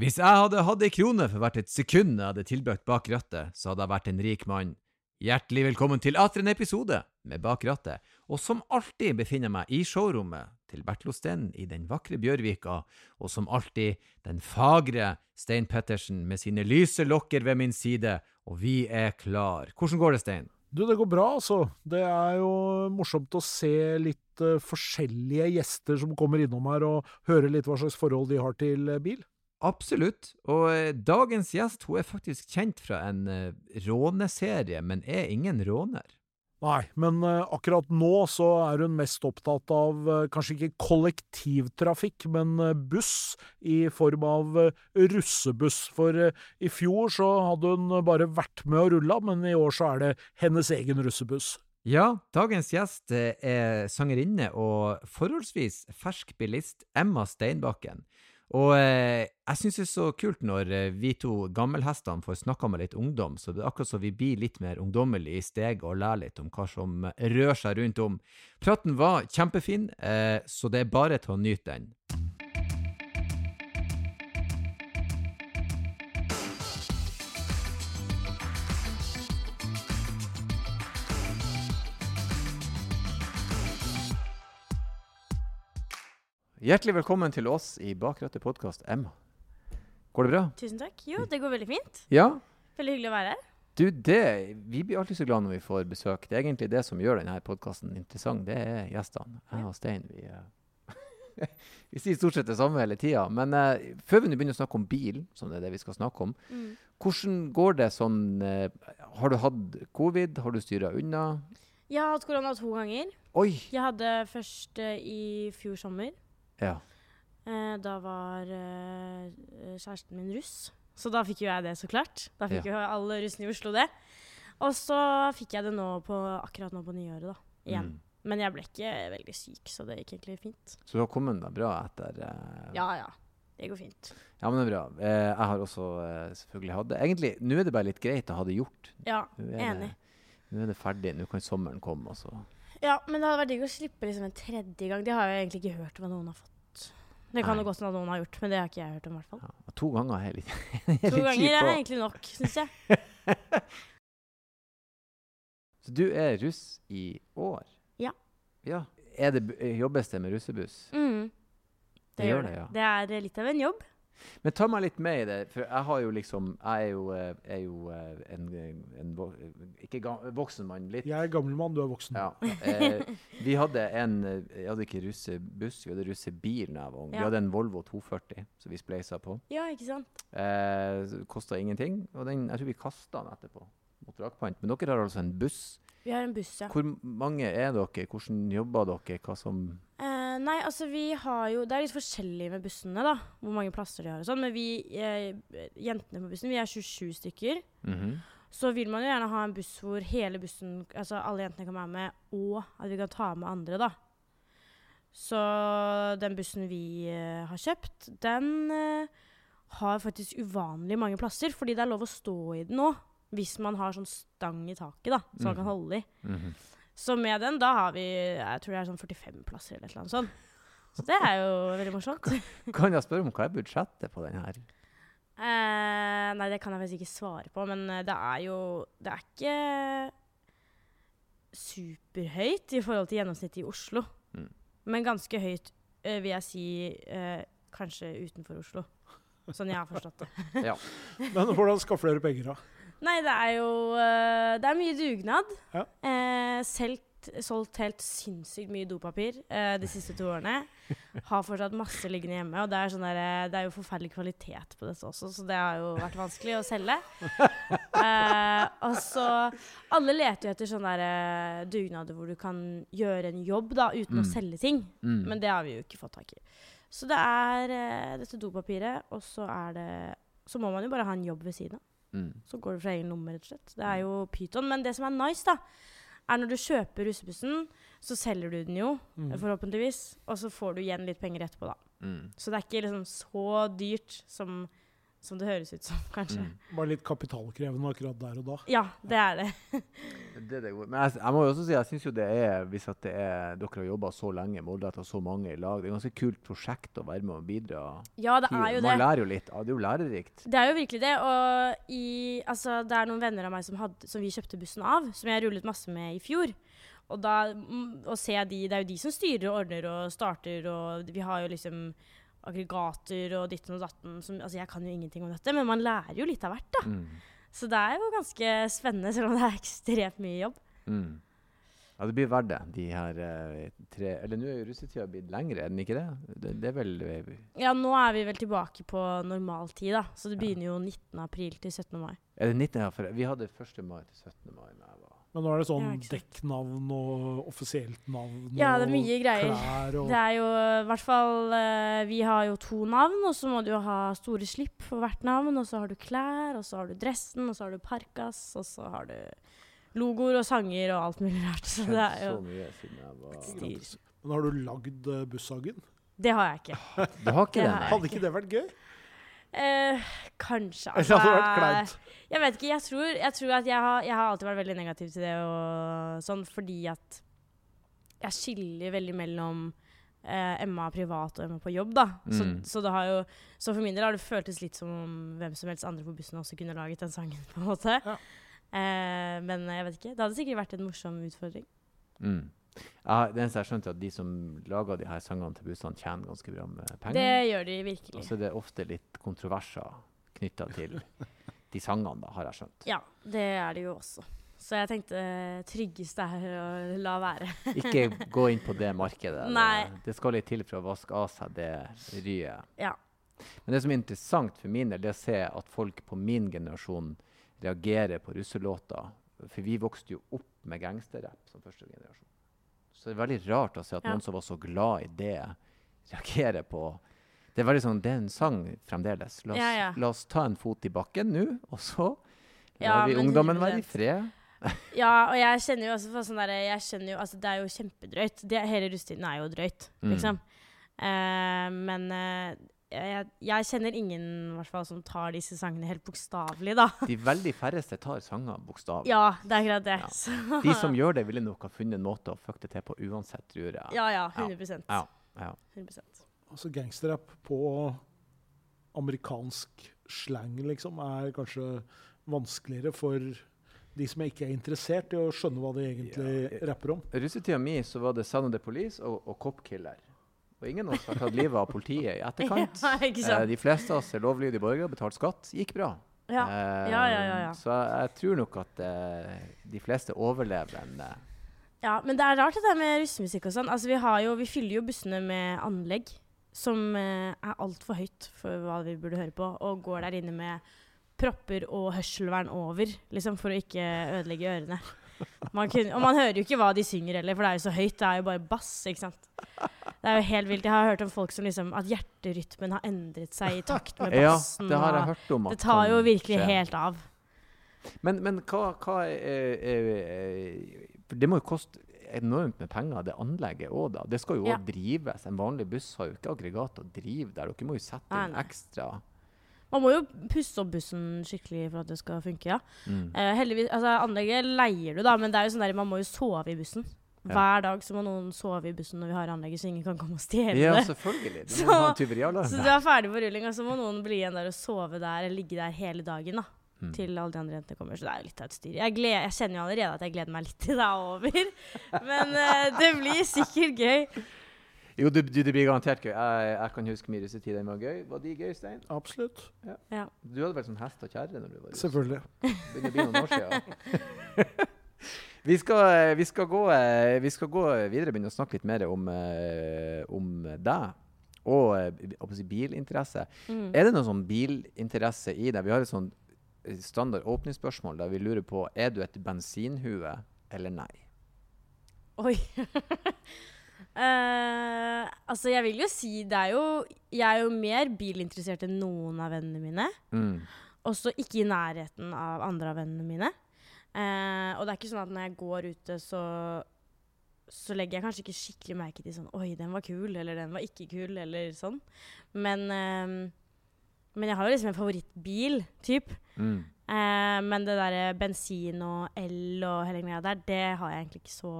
Hvis jeg hadde hatt ei krone for hvert et sekund jeg hadde tilbrakt bak rattet, så hadde jeg vært en rik mann. Hjertelig velkommen til atter en episode med Bak rattet, og som alltid befinner jeg meg i showrommet til Bertil Osten i den vakre Bjørvika, og som alltid den fagre Stein Pettersen med sine lyse lokker ved min side, og vi er klar. Hvordan går det, Stein? Du, det går bra, altså. Det er jo morsomt å se litt uh, forskjellige gjester som kommer innom her, og høre litt hva slags forhold de har til bil. Absolutt. Og eh, dagens gjest hun er faktisk kjent fra en uh, råneserie, men er ingen råner. Nei, men uh, akkurat nå så er hun mest opptatt av kanskje ikke kollektivtrafikk, men buss i form av russebuss. For i fjor så hadde hun bare vært med og rulla, men i år så er det hennes egen russebuss. Ja, dagens gjest er sangerinne og forholdsvis fersk bilist Emma Steinbakken. Og eh, jeg syns det er så kult når eh, vi to gammelhestene får snakka med litt ungdom, så det er akkurat så vi blir litt mer ungdommelige i steget og lærer litt om hva som rører seg rundt om. Praten var kjempefin, eh, så det er bare til å nyte den. Hjertelig velkommen til oss i Bakrattet podkast, Emma. Går det bra? Tusen takk. Jo, det går veldig fint. Ja. Veldig hyggelig å være her. Du, det, Vi blir alltid så glad når vi får besøk. Det er egentlig det som gjør denne podkasten interessant. Det er gjestene. Jeg og Stein vi, uh, vi sier stort sett det samme hele tida. Men uh, før vi begynner å snakke om bil, som det er det vi skal snakke om, mm. hvordan går det sånn uh, Har du hatt covid? Har du styra unna? Jeg har hatt korona to ganger. Oi! Jeg hadde først i fjor sommer. Ja. Eh, da var eh, kjæresten min russ, så da fikk jo jeg det, så klart. Da fikk jo alle russene i Oslo det. Og så fikk jeg det nå på, akkurat nå på nyåret, da. Igjen. Mm. Men jeg ble ikke veldig syk, så det gikk egentlig fint. Så du har kommet deg bra etter eh... Ja, ja. Det går fint. Ja, men det er bra. Eh, jeg har også eh, selvfølgelig hatt det. Egentlig, nå er det bare litt greit å ha det gjort. Ja, enig. nå er det ferdig. Nå kan sommeren komme, og så Ja, men det hadde vært digg å slippe liksom en tredje gang. De har jo egentlig ikke hørt hva noen har fått. Det kan jo godt hende noen har gjort, men det har ikke jeg hørt om. hvert fall. Ja, to ganger er litt To ganger er egentlig nok, syns jeg. Så du er russ i år? Ja. ja. Det, jobbes det med russebuss? Mm. Det, det gjør det. ja. Det er litt av en jobb. Men ta meg litt med i det, for jeg har jo liksom Jeg er jo, eh, er jo eh, en, en, Ikke voksen mann, litt Jeg er gammel mann, du er voksen. Ja. Eh, vi hadde en Jeg hadde ikke russebuss, vi hadde russebil da jeg var ung. Ja. Vi hadde en Volvo 240 som vi spleisa på. Ja, ikke sant? Eh, Kosta ingenting. Og den, jeg tror vi kasta den etterpå mot rakpant. Men dere har altså en buss. Vi har en buss, ja. Hvor mange er dere? Hvordan jobber dere? Hva som Eh, nei, altså vi har jo Det er litt forskjellig med bussene, da. Hvor mange plasser de har og sånn. Men vi uh, jentene på bussen, vi er 27 stykker. Mm -hmm. Så vil man jo gjerne ha en buss hvor hele bussen, altså alle jentene kan være med, og at vi kan ta med andre, da. Så den bussen vi uh, har kjøpt, den uh, har faktisk uvanlig mange plasser, fordi det er lov å stå i den nå. Hvis man har sånn stang i taket, da, som mm. man kan mhm. holde i. Mm -hmm. Så med den, da har vi jeg tror det er sånn 45 plasser eller noe sånt. Så det er jo veldig morsomt. kan jeg spørre om hva er budsjettet på den her? Eh, nei, det kan jeg faktisk ikke svare på, men eh, det er jo Det er ikke superhøyt i forhold til gjennomsnittet i Oslo. Mm. Men ganske høyt, eh, vil jeg si, eh, kanskje utenfor Oslo. Sånn jeg har forstått det. ja. Men hvordan skaffer dere penger, da? Nei, det er jo uh, Det er mye dugnad. Ja. Eh, selv solgt helt sinnssykt mye dopapir eh, de siste to årene. Har fortsatt masse liggende hjemme. Og det er, sånn der, eh, det er jo forferdelig kvalitet på dette også, så det har jo vært vanskelig å selge. Eh, og så Alle leter jo etter sånne der, dugnader hvor du kan gjøre en jobb da, uten mm. å selge ting. Mm. Men det har vi jo ikke fått tak i. Så det er dette dopapiret, og så er det Så må man jo bare ha en jobb ved siden av. Mm. Så går det fra egen lomme, rett og slett. Det er jo pyton. Men det som er nice, da, er når du kjøper russebussen, så selger du den jo, mm. forhåpentligvis, og så får du igjen litt penger etterpå, da. Mm. Så det er ikke liksom så dyrt som som det høres ut som, kanskje. Mm. Bare litt kapitalkrevende akkurat der og da. Ja, det er det. Det, er det. Men jeg, jeg må jo også si jeg syns jo det er, hvis at det er, dere har jobba så lenge, målretta så mange i lag, det er et ganske kult prosjekt å være med og bidra Ja, det er jo Man det. lærer jo litt. Ja, det er jo lærerikt. Det er jo virkelig det. Og i, altså, det er noen venner av meg som, hadde, som vi kjøpte bussen av, som jeg rullet masse med i fjor. Og da og ser jeg de, Det er jo de som styrer og ordner og starter, og vi har jo liksom aggregater og ditten og datten. Som, altså, jeg kan jo ingenting om dette, men man lærer jo litt av hvert, da. Mm. Så det er jo ganske spennende, selv om det er ekstremt mye jobb. Mm. Ja, det blir verdt det. De her eh, tre Eller nå er jo russetida blitt lengre, er den ikke det? Det, det er vel eh, Ja, nå er vi vel tilbake på normaltid, da. Så det begynner jo 19. april til 17. mai. Er det 19. Ja, for vi hadde 1. mai til 17. mai. da jeg var Men nå er det sånn Ja, dekknavn og offisielt navn Ja, det er mye greier. klær og Det er jo i hvert fall eh, Vi har jo to navn, og så må du jo ha store slipp for hvert navn. Og så har du klær, og så har du dressen, og så har du parkas, og så har du logoer og sanger og alt mulig rart. Så det er jo så mye siden jeg var styr. Men har du lagd bussagen? Busshagen? Det har jeg ikke. Du har ikke Det? Hadde ikke det vært gøy? Eh, kanskje. Eller hadde vært kleint? Jeg vet ikke. Jeg tror, jeg tror at jeg har, jeg har alltid vært veldig negativ til det, og sånn, fordi at jeg skiller veldig mellom eh, Emma privat og Emma på jobb, da. Så, Mm. så det har jo Så for min del har det føltes litt som om hvem som helst andre på bussen også kunne laget den sangen, på en måte. Ja. Eh, men jeg vet ikke. Det hadde sikkert vært en morsom utfordring. Mm. Ja, det eneste jeg skjønte, er at de som lager de her sangene til bussene, tjener ganske bra med penger. Det gjør de Og virkelig. så er det ofte litt kontroverser knytta til de sangene, da, har jeg skjønt. Ja, det er det jo også. Så jeg tenkte tryggest er å la være. Ikke gå inn på det markedet. Nei. Det, det skal litt til for å vaske av seg det ryet. Ja. Men det som er interessant for min del, det er å se at folk på min generasjon reagerer på russelåter. For vi vokste jo opp med gangsterrapp som første generasjon. Så det er veldig rart å se at Ja. noen som var så glad i det, reagerer på Det er veldig sånn, det er en sang fremdeles. La oss, Ja, ja. La oss ta en fot i bakken nå, og så lar vi ungdommen være i fred. Ja, og jeg kjenner jo også sånn der, jeg skjønner jo, altså Det er jo kjempedrøyt. Det, hele russetiden er jo drøyt, Mm. liksom. Eh, men eh, jeg, jeg kjenner ingen fall, som tar disse sangene helt bokstavelig, da. De veldig færreste tar sanger bokstavelig. Ja, det er akkurat det. Ja. De som gjør det, ville nok ha funnet en måte å fucke det til på uansett, tror jeg. Ja, ja. 100 Ja, ja. 100%. Altså Gangsterrapp på amerikansk slang, liksom, er kanskje vanskeligere for de som ikke er interessert i å skjønne hva de egentlig Ja. rapper om. Russetida mi så var det Sound of the Police og, og Cop Killer. Og ingen av oss har tatt livet av politiet i etterkant. Ja, Eh, de fleste av oss er lovlydige borgere, betalt skatt. Gikk bra. Ja. Eh, Ja, ja, ja, ja. Så jeg, tror nok at eh, de fleste overlever en Ja, men det er rart det der med russemusikk og sånn. Altså, vi, har jo, vi fyller jo bussene med anlegg som eh, er altfor høyt for hva vi burde høre på, og går der inne med propper og hørselvern over, liksom, for å ikke ødelegge ørene. Man kunne, og man hører jo ikke hva de synger heller, for det er jo så høyt. Det er jo bare bass, ikke sant. Det er jo helt vilt. Jeg har hørt om folk som liksom At hjerterytmen har endret seg i takt med Ja, bassen. det har jeg hørt om. det tar jo virkelig skjer. helt av. Men, men hva, hva er, er, er det må jo koste enormt med penger, det anlegget òg, da. Det skal jo Ja. også drives. En vanlig buss har jo ikke aggregat å drive der. Dere må jo sette inn ekstra. Man må jo pusse opp bussen skikkelig for at det skal funke, ja. Mm. Eh, heldigvis, altså Anlegget leier du, da, men det er jo sånn der, man må jo sove i bussen. Ja. Hver dag så må noen sove i bussen når vi har anlegget, så ingen kan komme og stjele Ja, det. selvfølgelig. Du Så-. Så du er ferdig på rulling, og så må noen bli igjen der og sove der, eller ligge der hele dagen. da. Mm. Til alle de andre jentene kommer. Så det er jo litt av et styr. Jeg, gleder, jeg kjenner jo allerede at jeg gleder meg litt til det er over. Men eh, det blir sikkert gøy. Jo, det, det det blir garantert gøy. Jeg, jeg kan huske mye russetid. Den var gøy. Var de gøy, Stein? Absolutt. Ja. Du hadde vel sånn hest og kjerre når du var russ? Selvfølgelig. Begynner å bli noen år siden. vi, skal, vi, skal gå, eh, vi skal gå videre og begynne å snakke litt mer om, eh, om deg og eh, si bilinteresse. Mm. Er det noe sånn bilinteresse i deg? Vi har et sånn standard åpningsspørsmål der vi lurer på er du et bensinhue eller nei. Oi. Eh, altså, jeg vil jo si det er jo Jeg er jo mer bilinteressert enn noen av vennene mine. Mm. Også ikke i nærheten av andre av vennene mine. Uh, og det er ikke sånn at når jeg går ute, så så legger jeg kanskje ikke skikkelig merke til sånn Oi, den var kul, eller den var ikke kul, eller sånn. Men uh, Men jeg har jo liksom en favorittbil, typ. Mm. Men det derre bensin og el og hele greia der, det har jeg egentlig ikke så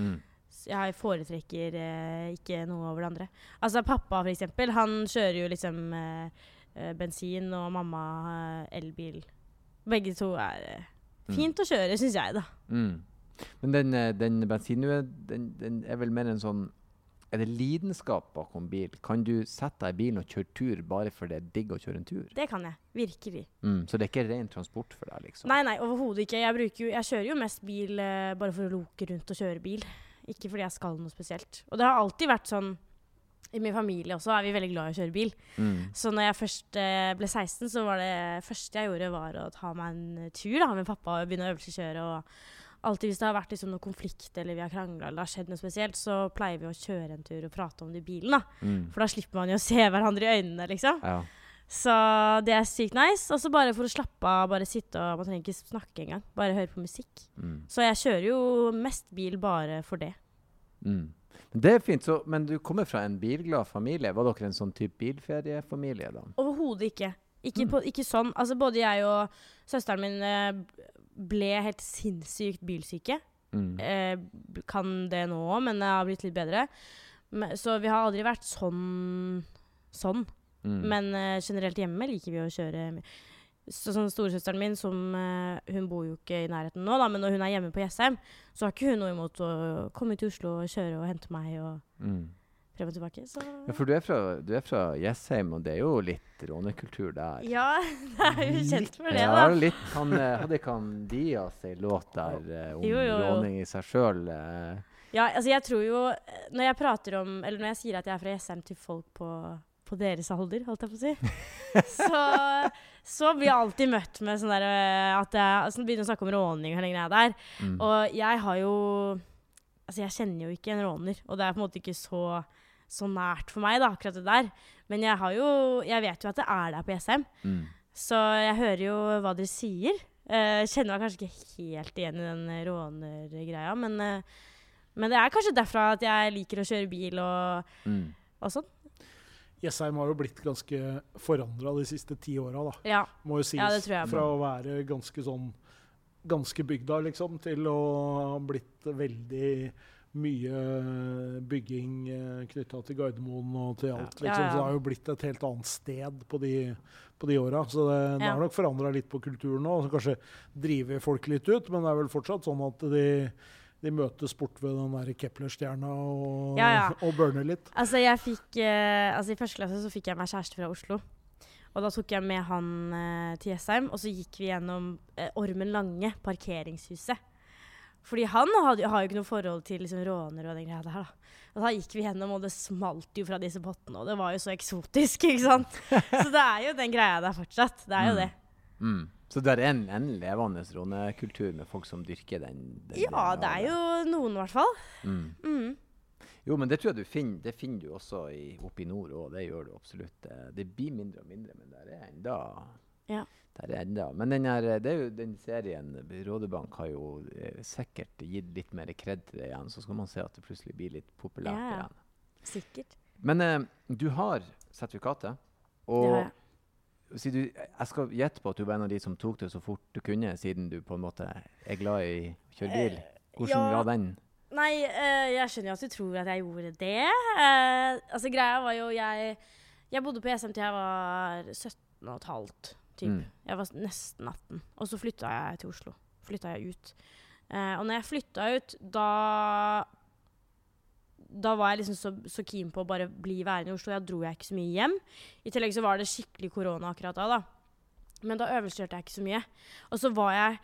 Mm. Jeg foretrekker eh, ikke noe over det andre. Altså pappa, for eksempel, han kjører jo liksom eh, eh, bensin, og mamma eh, elbil. Begge to er eh, Mm. fint å kjøre, syns jeg, da. Mm. Men den, den bensinen den, den er vel mer en sånn Er det lidenskap bakom bil? Kan du sette deg i bilen og kjøre tur bare for det er digg å kjøre en tur? Det kan jeg. Virkelig. Mm. Så det er ikke ren transport for deg, liksom? Nei, nei, overhodet ikke. Jeg, jo, jeg kjører jo mest bil eh, bare for å loke rundt og kjøre bil. Ikke fordi jeg skal noe spesielt. Og det har alltid vært sånn I min familie også er vi veldig glad i å kjøre bil. Mm. Så når jeg først eh, ble 16, så var det første jeg gjorde, var å ta meg en tur da, med pappa og begynne å øvelseskjøre. Og alltid hvis det har vært liksom, noe konflikt eller vi har krangla eller det har skjedd noe spesielt, så pleier vi å kjøre en tur og prate om det i bilen. da. Mm. For da slipper man jo å se hverandre i øynene, liksom. Ja. Så det er sykt nice. Og så bare for å slappe av, bare sitte og Man trenger ikke snakke engang. Bare høre på musikk. Mm. Så jeg kjører jo mest bil bare for det. Mm. Det er fint, så, men du kommer fra en bilglad familie. Var dere en sånn type bilferiefamilie, da? Overhodet ikke. Ikke, Mm. på, ikke sånn. Altså både jeg og søsteren min eh, ble helt sinnssykt bilsyke. Mm. Eh, kan det nå òg, men det har blitt litt bedre. Men, så vi har aldri vært sånn sånn. Mm. Men uh, generelt hjemme liker vi å kjøre så, Sånn Storesøsteren min, som uh, hun bor jo ikke i nærheten nå, da, men når hun er hjemme på Jessheim, så har ikke hun noe imot å komme til Oslo og kjøre og hente meg og Mm. frem og tilbake. Så Ja, for du er fra, du er fra Jessheim, og det er jo litt rånekultur der. Ja, det er jo kjent for det, ja, da. litt. Han, eh, hadde ikke han Dias ei låt der om Jo, jo, jo. råning i seg sjøl? Ja, altså jeg tror jo Når jeg prater om Eller når jeg sier at jeg er fra Jessheim til folk på, på deres alder, holdt jeg på å si, så, så blir jeg alltid møtt med sånn der eh, at jeg altså, begynner å snakke om råning og hele greia der. Mm. Og jeg har jo Altså, jeg kjenner jo ikke en råner, og det er på en måte ikke så, så nært for meg, da, akkurat det der. Men jeg har jo Jeg vet jo at det er der på SM. Mm. så jeg hører jo hva dere sier. Uh, kjenner meg kanskje ikke helt igjen i den rånergreia, men, uh, men det er kanskje derfra at jeg liker å kjøre bil og, Mm. og sånn. Jessheim har jo blitt ganske forandra de siste ti åra, da. Ja. Må jo sies. Ja, det tror jeg. Fra å være ganske sånn ganske bygda, liksom, til å ha blitt veldig mye bygging eh, knytta til Gardermoen og til alt. Ja. Liksom. Ja, ja. Så det har jo blitt et helt annet sted på de, på de åra. Så det, det har nok forandra litt på kulturen nå. Kanskje driver folk litt ut, men det er vel fortsatt sånn at de, de møtes bort ved den der Kepler-stjerna og, Ja, ja. og burner litt. Altså, jeg fikk eh, Altså, i første klasse så fikk jeg meg kjæreste fra Oslo. Og da tok jeg med han eh, til Jessheim, og så gikk vi gjennom eh, Ormen Lange, parkeringshuset. Fordi han hadde, har jo ikke noe forhold til liksom, råner og den greia der. da. Og da gikk vi gjennom, og det smalt jo fra disse pottene, og det var jo så eksotisk, ikke sant. Så det er jo den greia der fortsatt. Det er jo Mm. det. Mm. Så det er en, en levende rånekultur med folk som dyrker den? den Ja, det er jo noen, i hvert fall. Mm. Mm. Jo, men det tror jeg du finner, det finner du også i, oppe i nord òg. Det gjør du absolutt. Eh, Det blir mindre og mindre, men der er enda Ja. Der er enda. Men den, her, det er jo, den serien Rådebank har jo eh, sikkert gitt litt mer kred til det igjen. Så skal man se at det plutselig blir litt populært Ja, igjen. Sikkert. Men eh, du har sertifikatet. Og. Si du, jeg skal gjette på at du var en av de som tok det så fort du kunne, siden du på en måte er glad i å kjøre bil. Hvordan ja. var den? Nei, eh, jeg skjønner jo at du tror at jeg gjorde det. Eh, altså, greia var jo jeg Jeg bodde på ESM til jeg var 17 og et halvt. Typ. Mm. Jeg var nesten 18. Og så flytta jeg til Oslo. Flytta jeg ut. Eh, og når jeg flytta ut, da da var jeg liksom så, så keen på å bare bli værende i Oslo. Da dro jeg ikke så mye hjem. I tillegg så var det skikkelig korona akkurat da. da. Men da øvelseskjørte jeg ikke så mye. Og så var jeg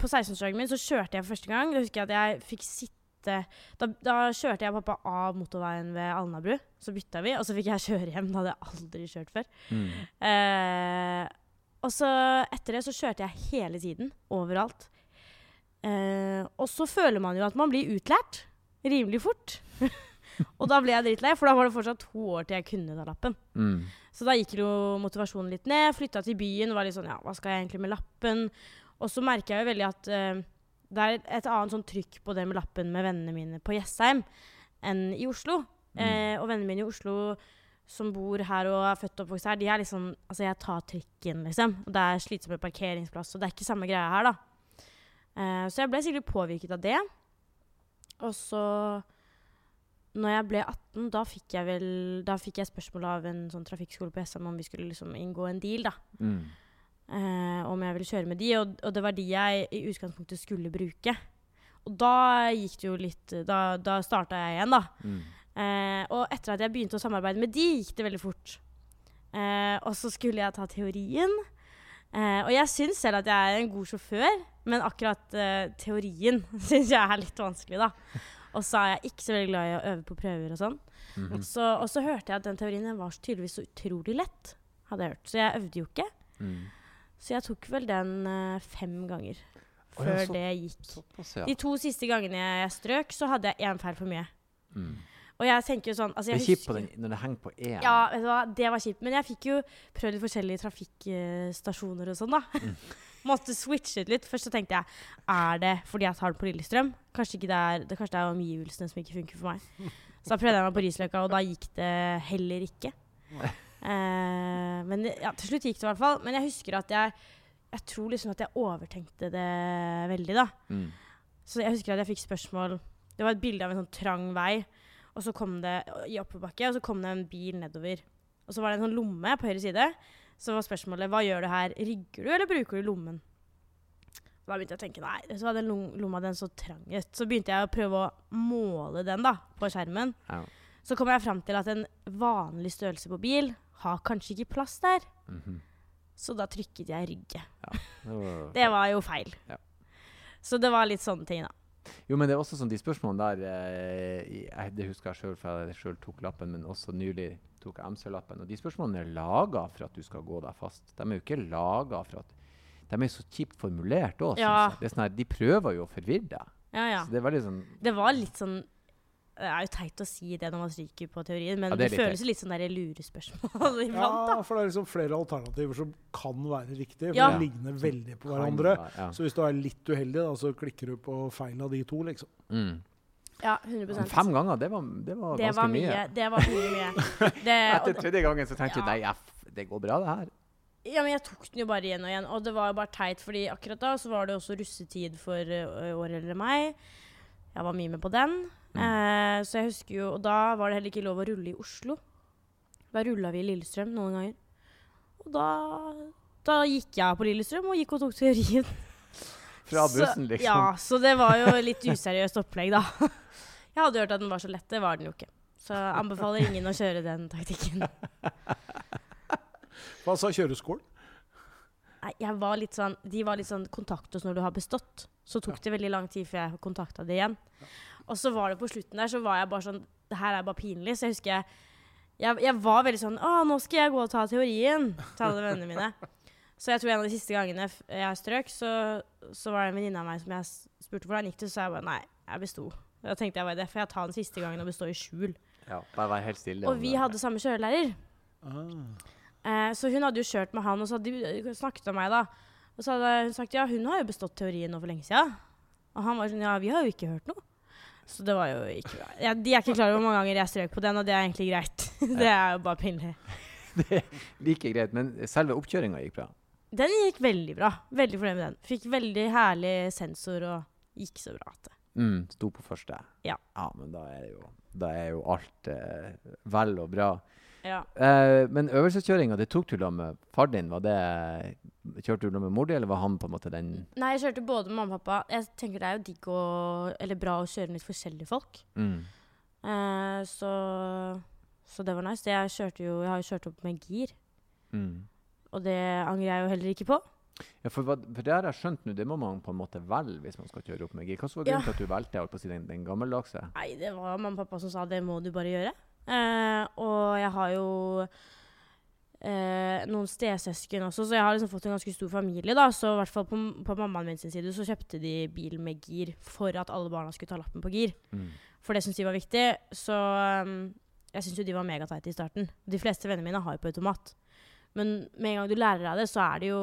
På 16-årsdagen min så kjørte jeg for første gang. Da husker jeg at jeg fikk sitte Da, da kjørte jeg pappa av motorveien ved Alnabru. Så bytta vi, og så fikk jeg kjøre hjem. Da hadde jeg aldri kjørt før. Mm. Eh, og så etter det så kjørte jeg hele tiden. Overalt. Eh, og så føler man jo at man blir utlært rimelig fort. og da ble jeg drittlei, for da var det fortsatt to år til jeg kunne ta lappen. Mm. Så da gikk jo motivasjonen litt ned. Flytta til byen. og Var litt sånn Ja, hva skal jeg egentlig med lappen? Og så merker jeg jo veldig at uh, det er et annet sånn trykk på det med lappen med vennene mine på Jessheim enn i Oslo. Mm. Uh, og vennene mine i Oslo som bor her og er født og oppvokst her, de er liksom Altså, jeg tar trikken, liksom. Og det er slitsomt parkeringsplass, og det er ikke samme greia her, da. Uh, så jeg ble sikkert påvirket av det. Og så når jeg ble 18, da fikk jeg vel Da fikk jeg spørsmål av en sånn trafikkskole på SM om vi skulle liksom inngå en deal, da. Mm. Eh, om jeg ville kjøre med de, og, og det var de jeg i utgangspunktet skulle bruke. Og da gikk det jo litt Da, da starta jeg igjen, da. Mm. Eh, og etter at jeg begynte å samarbeide med de, gikk det veldig fort. Eh, og så skulle jeg ta teorien. Eh, og jeg syns selv at jeg er en god sjåfør, men akkurat eh, teorien syns jeg er litt vanskelig, da. Og så er jeg ikke så veldig glad i å øve på prøver og sånn. Mhm. Så, og så hørte jeg at den teorien var så tydeligvis så utrolig lett, hadde jeg hørt. Så jeg øvde jo ikke. Mm. Så jeg tok vel den uh, fem ganger før før ja, så- det gikk. Såpass, ja. De to siste gangene jeg strøk, så hadde jeg én feil for mye. Mm. Og jeg tenker jo sånn altså Det jeg er kjipt på den, når det henger på én. Ja, vet du hva, det var kjipt. Men jeg fikk jo prøvd forskjellige trafikkstasjoner og sånn, da. Mm. Måtte switche litt. Først så tenkte jeg er det fordi jeg tar den på Lillestrøm? Kanskje, det, er, det, kanskje det er omgivelsene som ikke funker for meg. Så da prøvde jeg meg på Risløkka, og da gikk det heller ikke. Eh, men ja, til slutt gikk det i hvert fall. Men jeg husker at jeg Jeg tror liksom at jeg overtenkte det veldig, da. Mm. Så jeg husker at jeg fikk spørsmål Det var et bilde av en sånn trang vei, og så kom det i oppoverbakke, og så kom det en bil nedover. Og så var det en sånn lomme på høyre side. Så var spørsmålet hva gjør du her? Rygger du, eller bruker du lommen? Da begynte jeg å tenke nei, så var den lomma den så trang ut. Så begynte jeg å prøve å måle den da, på skjermen. Ja. Så kom jeg fram til at en vanlig størrelse på bil har kanskje ikke plass der. Mhm. Så da trykket jeg rygge. Det var- Det var jo feil. Ja. Så det var litt sånne ting, da. Jo, men det er også sånn de spørsmålene der eh, jeg, Det husker jeg sjøl, for jeg selv tok lappen, men også nylig tok jeg MC-lappen. Og de spørsmålene er laga for at du skal gå deg fast. De er jo ikke laga for at De er så kjipt formulert òg, Ja. sånn de prøver jo å forvirre deg. Ja, ja. Så det er veldig sånn Det var litt sånn Det er jo teit å si det når man stryker på teorien, men Ja, det, det føles jo litt sånn der lurespørsmål iblant, Ja, for det er liksom flere alternativer som kan være riktige. For Ja. de ligner veldig på hverandre. være- Ja. Så hvis du er litt uheldig, da, så klikker du på feil av de to, liksom. Mm. Ja, 100 Men Fem ganger, det var, det var Det ganske var mye. mye. Det var mye, mye. Det, Etter tredje gangen så tenkte Ja. nei, jeg, f- det går bra, det her. ja, men jeg tok den jo bare igjen og igjen, og det var jo bare teit, fordi akkurat da så var det også russetid for uh, året eller meg. Jeg var mye med på den. Mm. Eh, så jeg husker jo Og da var det heller ikke lov å rulle i Oslo. Da rulla vi i Lillestrøm noen ganger. Og da, da gikk jeg på Lillestrøm og gikk og tok teorien. Fra bussen, liksom. Ja, så det var jo litt useriøst opplegg, da. Jeg hadde hørt at den var så lett, det var den jo ikke. Så jeg anbefaler ingen å kjøre den taktikken. Hva sa kjøreskolen? Jeg var litt sånn, de var litt sånn kontakt oss når du har bestått. Så tok det veldig lang tid før jeg kontakta det igjen. Og så var det på slutten der, så var jeg bare sånn Det her er bare pinlig. Så jeg husker jeg Jeg, jeg var veldig sånn Å, nå skal jeg gå og ta teorien, til alle vennene mine. Så jeg tror en av de siste gangene jeg strøk, så, så var det en venninne av meg som jeg spurte hvordan gikk det, så jeg bare nei, jeg besto. Da tenkte jeg bare det, for jeg tar den siste gangen og består i skjul. Ja, bare vær helt stille. Og vi det. hadde samme kjørelærer. Ah. Eh, så hun hadde jo kjørt med han, og så hadde de snakket om meg, da. Og så hadde hun sagt ja, hun har jo bestått teorien nå for lenge siden. Og han var sånn ja, vi har jo ikke hørt noe. Så det var jo ikke bra. Ja, de er ikke klar over hvor mange ganger jeg strøk på den, og det er egentlig greit. det er jo bare pinlig. Det er like greit, men selve oppkjøringa gikk bra. Den gikk veldig bra. Veldig fornøyd med den. Fikk veldig herlig sensor og gikk så bra. at det. Mm, sto på første. Ja. men da er jo, da er jo alt eh, vel og bra. Ja. Eh, men øvelseskjøringa, det tok du da med far din? Var det, kjørte du da med mor di, eller var han på en måte den Nei, jeg kjørte både med mamma og pappa. Jeg tenker det er jo digg og eller bra å kjøre med litt forskjellige folk. mm. Eh, så, så det var nice. Jeg, jo, jeg har jo kjørt opp med gir, Mm. Og det angrer jeg jo heller ikke på. Ja, for, hva, for det har jeg skjønt nå, det må man på en måte velge hvis man skal kjøre opp med gir. Hva var grunnen til at du valgte jeg på å si, den, den gammeldagse? Nei, det var mamma og pappa som sa det må du bare gjøre. Eh, og jeg har jo eh, noen stesøsken også, så jeg har liksom fått en ganske stor familie. da, Så i hvert fall på, på mammaen min sin side så kjøpte de bil med gir for at alle barna skulle ta lappen på gir. Mm. For det syntes de var viktig. Så um, jeg syns jo de var megateite i starten. De fleste vennene mine har jo på automat. Men med en gang du lærer deg det, så er det jo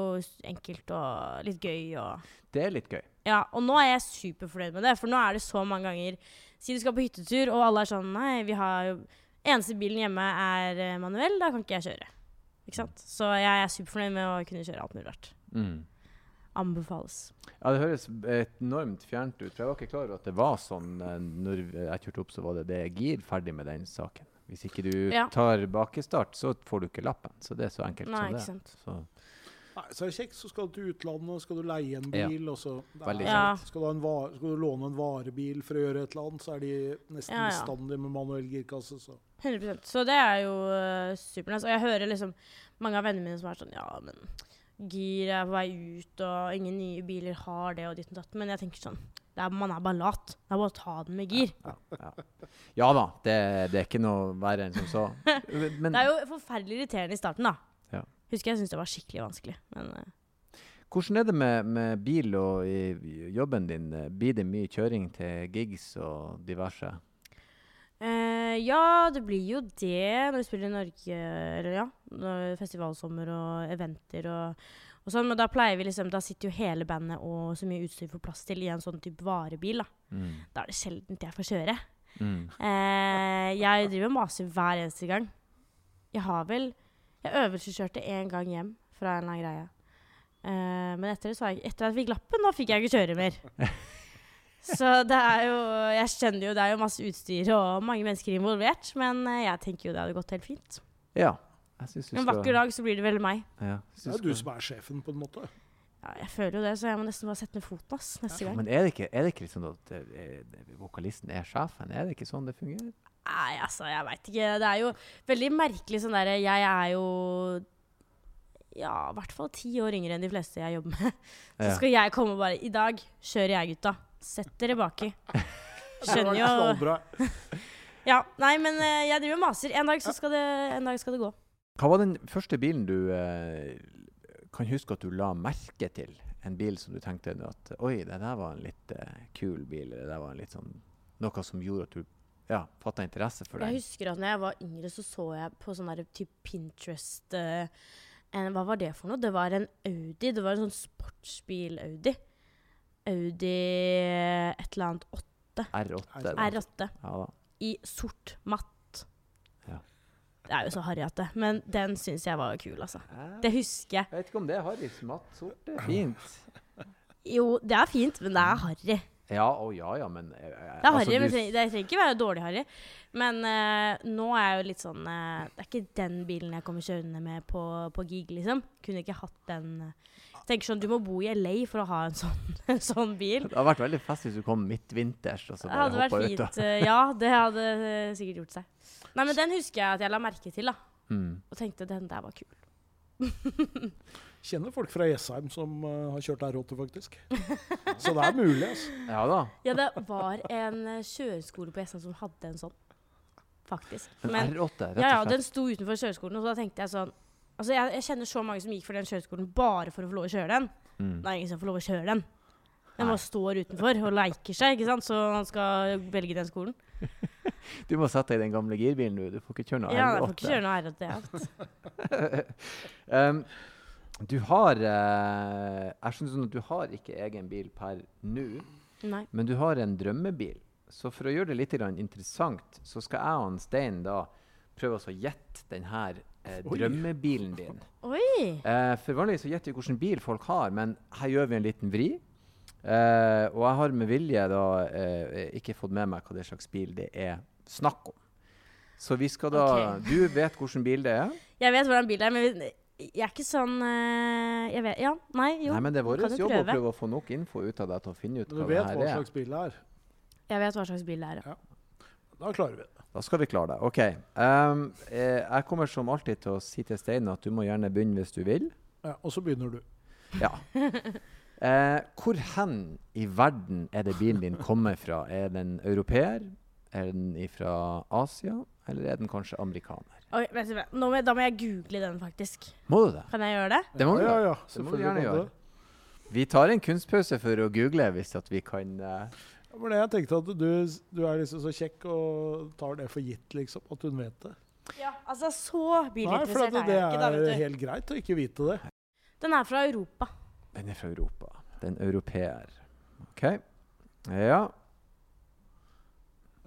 enkelt og litt gøy og Det er litt gøy. Ja, og nå er jeg superfornøyd med det, for nå er det så mange ganger Si du skal på hyttetur, og alle er sånn Nei, vi har jo Eneste bilen hjemme er eh, manuell, da kan ikke jeg kjøre. Ikke sant? Så jeg er superfornøyd med å kunne kjøre alt mulig rart. Mm. Anbefales. Ja, det høres enormt fjernt ut. For jeg var ikke klar over at det var sånn eh, når jeg kjørte opp, så var det det gir ferdig med den saken. Hvis ikke du Ja. tar bakestart, så får du ikke lappen. Så det er så enkelt Nei, som ikke det. sant. Så, Nei, så er det kjekt, så skal du til utlandet, skal du leie en Ja. bil, og så det er Ja. skal, du ha en va- skal du låne en varebil for å gjøre et eller annet, så er de nesten Ja, ja. bestandig med manuell girkasse. Så. 100 Så det er jo uh, supernice. Og jeg hører liksom mange av vennene mine som er sånn Ja, men gir er på vei ut, og ingen nye biler har det, og ditt og datt. Men jeg tenker sånn er, Man er bare lat. Det er bare å ta den med gir. ja, ja. ja da, det, det er ikke noe verre enn som så. Men Det er jo forferdelig irriterende i starten, da. Ja. Husker jeg syntes det var skikkelig vanskelig. Men uh, hvordan er det med, med bil og i, i jobben din? Blir det mye kjøring til gigs og diverse? Uh, ja, det blir jo det når vi spiller i Norge, eller ja. Festivalsommer og eventer og, og sånn. Men da pleier vi liksom Da sitter jo hele bandet og så mye utstyr får plass til i en sånn type varebil. Da Mm. Da er det sjelden jeg får kjøre. Mm. Eh, jeg driver og maser hver eneste gang. Jeg har vel Jeg øvelseskjørte én gang hjem fra en eller annen greie. Eh, men etter, det så jeg, etter at jeg fikk lappen, da fikk jeg ikke kjøre mer. Så det er jo Jeg skjønner jo det er jo masse utstyr og mange mennesker involvert, men eh, jeg tenker jo det hadde gått helt fint. Ja. Jeg synes du En vakker dag så blir det vel meg. Ja, Det er du som er sjefen, på en måte. Ja, jeg føler jo det, så jeg må nesten bare sette ned foten ass, neste gang. Men er det ikke, er det ikke liksom at vokalisten er sjefen? Er det ikke sånn det fungerer? Nei, altså, jeg veit ikke. Det er jo veldig merkelig sånn derre Jeg er jo ja, i hvert fall ti år yngre enn de fleste jeg jobber med. Så skal jeg komme og bare I dag kjører jeg, gutta. Sett dere baki. Skjønner jo. Ja, nei, men eh, jeg driver og maser. En dag så skal det, en dag skal det gå. Hva var den første bilen du eh, kan huske at du la merke til? En bil som du tenkte at Oi, det der var en litt eh, kul bil. Eller det der var en litt sånn Noe som gjorde at du ja, fatta interesse for Jeg husker at når jeg var yngre, så så jeg på sånn der type Pinterest eh, en, Hva var det for noe? Det var en Audi. Det var en sånn sportsbil-Audi. Audi et eller annet 8. R8. da. R8 Ja da. i sort matt. Det er jo så harryete, men den syns jeg var kul, altså. Det husker jeg. Jeg vet ikke om det er Harrys matt sort. Det er fint. Jo, det er fint, men det er harry. Ja, å ja ja, men jeg, jeg, Det er harry, altså, men det trenger, det ikke være dårlig harry. Men uh, nå er jeg jo litt sånn uh, Det er ikke den bilen jeg kommer kjørende med på, på gig, liksom. Kunne ikke hatt den eh. Tenker sånn, Du må bo i LA for å ha en sånn, en sånn bil. Det hadde vært veldig fest hvis du kom midtvinters og så bare hadde vært hoppa ut. fint. eh, ja, det hadde eh, sikkert gjort seg. Nei, men den husker jeg at jeg la merke til, da. Mm. Og tenkte den der var kul. Kjenner folk fra Jessheim som uh, har kjørt R8, faktisk. Så det er mulig, altså. Ja da. Ja, det var en kjøreskole på Jessheim som hadde en sånn. Faktisk. En Men, R8, rett og slett. ja, ja, den sto utenfor kjøreskolen, og så da tenkte jeg sånn Altså, jeg, jeg kjenner så mange som gikk for den kjøreskolen bare for å få lov å kjøre den. Mm. Det er ingen som får lov å kjøre den. Den bare står utenfor og leker seg, ikke sant? så han skal velge den skolen. Du må sette deg i den gamle girbilen, du. Du får ikke kjøre noe Ja, R8. jeg får ikke kjøre noe R8. Ja. um, du har eh, Jeg skjønner sånn at du har ikke egen bil per nå, men du har en drømmebil. Så for å gjøre det litt interessant, så skal jeg og Stein da prøve oss å gjette denne eh, drømmebilen din. Oi! Eh, for vanligvis så gjetter vi hvilken bil folk har, men her gjør vi en liten vri. Eh, og jeg har med vilje da eh, ikke fått med meg hva det slags bil det er snakk om. Så vi skal da okay. Du vet hvilken bil det er? Jeg vet hvordan bil det er, men jeg er ikke sånn eh, Jeg vet Ja, nei, jo. Nei, men det er vår jobb prøve? å prøve å få nok info ut av deg til å finne ut hva det her er. Du vet hva slags bil det er. Jeg vet hva slags bil det er. ja. Da klarer vi det. Da skal vi klare det. OK. Ehm, eh, jeg kommer som alltid til å si til Stein at du må gjerne begynne hvis du vil. Ja, og så begynner du. Ja. Uh, hvor hen i verden er det bilen din kommer fra? Er den europeer? Er den fra Asia? Eller er den kanskje amerikaner? Oi. Nå må jeg, da må jeg google den, faktisk. Må du det? Kan jeg gjøre det? Det må du ja, ja, ja, Det må du gjerne gjøre. Vi tar en kunstpause for å google hvis at vi kan eh, Men jeg tenkte at du, du er liksom så kjekk og tar det for gitt, liksom. At hun vet det. Ja, altså Så bilinteressert er jeg ikke, da, er vet du. helt greit å ikke vite det. Den er fra Europa. Den er fra Europa. Den europeer. OK. Ja.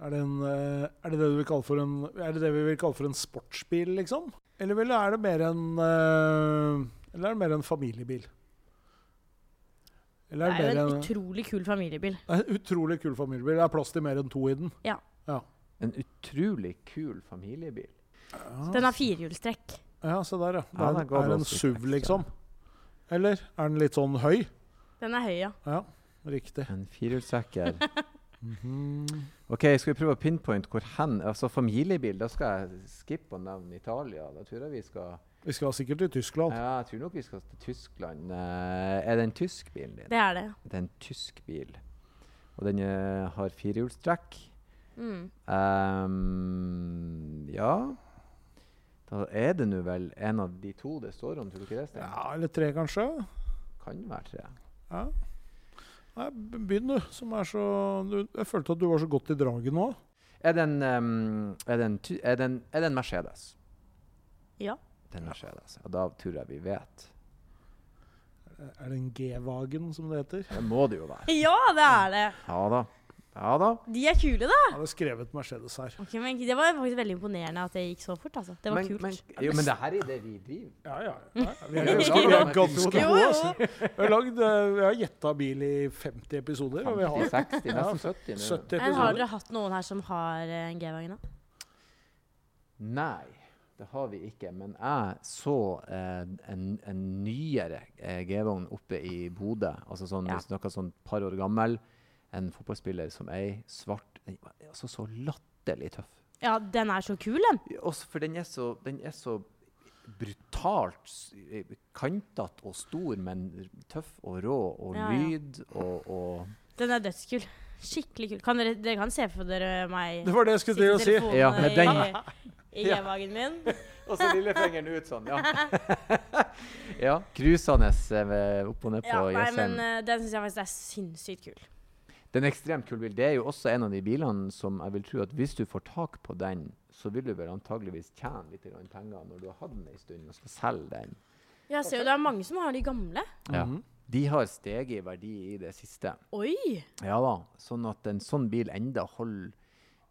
Er det, en, eh, er det det du vil kalle for en Er det det vi vil kalle for en sportsbil, liksom? Eller er det mer en eh, Eller er det mer en familiebil? Eller Det er er det jo en en, utrolig kul familiebil. det er en utrolig kul familiebil? Det er plass til mer enn to i den? Ja. En utrolig kul familiebil. Ja, Den har firehjulstrekk. ja se der, ja. Det er, ga er en SUV, liksom? Eller er den litt sånn høy? Den er høy, ja. Ja, riktig. En firehjulstrekker. Mhm. OK, skal vi prøve å pinpointe hvor hen Altså familiebil, da skal jeg skippe å nevne Italia. Da tror jeg vi skal Vi skal sikkert til Tyskland. Ja, jeg tror nok vi skal til Tyskland. Eh, er det en tysk bil din? Det er det. Det er en tysk bil. Og den uh, har firehjulstrekk. Mm. Um, ja Da er det nå vel en av de to det står om, tror du ikke det? Sten? Ja, eller tre, kanskje? Kan være tre. Ja. Nei, begynn, du. Som er så du, Jeg følte at du var så godt i draget nå. Er det en, um, er det en, er det en, er det en Mercedes? Ja. Det en Mercedes. Ja, da tror jeg vi vet. Er det en G-Wagen, som det heter? Det må det jo være. Ja, det er det! Ja da. Ja da. De er kule, da. Jeg hadde skrevet Mercedes her. Okay, men Det var faktisk veldig imponerende at det gikk så fort. altså. Det var men, kult. Men, jo, men det her er det vi driver Ja, ja. ja. Vi er vi er ganske gode. Altså. Vi har, lagd, eh, vi har gjetta bil i 50 episoder. Og vi har 60, nesten 70 nå. 70 Men har dere hatt noen her som har eh, en G-Vagen? Nei, det har vi ikke. Men jeg så eh, en, en nyere eh, G-vogn oppe i Bodø. Altså sånn, Ja. snakker sånn par år gammel. En fotballspiller som ei svart Den var altså så latterlig tøff. Ja, den er så kul, den. Også for den er så, den er så brutalt eh, kantete og stor, men tøff og rå og Ja, ja. lyd og, og Den er dødskul. Skikkelig kul. Kan dere, dere kan se for dere meg Det var det jeg skulle til å si. Ja, med den- i, i G-wagen min. Og så lillefingeren ut sånn, ja. ja. Cruisende eh, opp og ned på Ja, Jessheim. men eh, den syns jeg faktisk er sinnssykt kul. Den er ekstremt kul bil. Det er jo også en av de bilene som jeg vil tro at hvis du får tak på den, så vil du vel antageligvis tjene litt penger når du har hatt den en stund og skal selge den. Jeg ser jo det er mange som har de gamle. Ja. De har steget i verdi i det siste. Oi! Ja da. Sånn at en sånn bil enda holder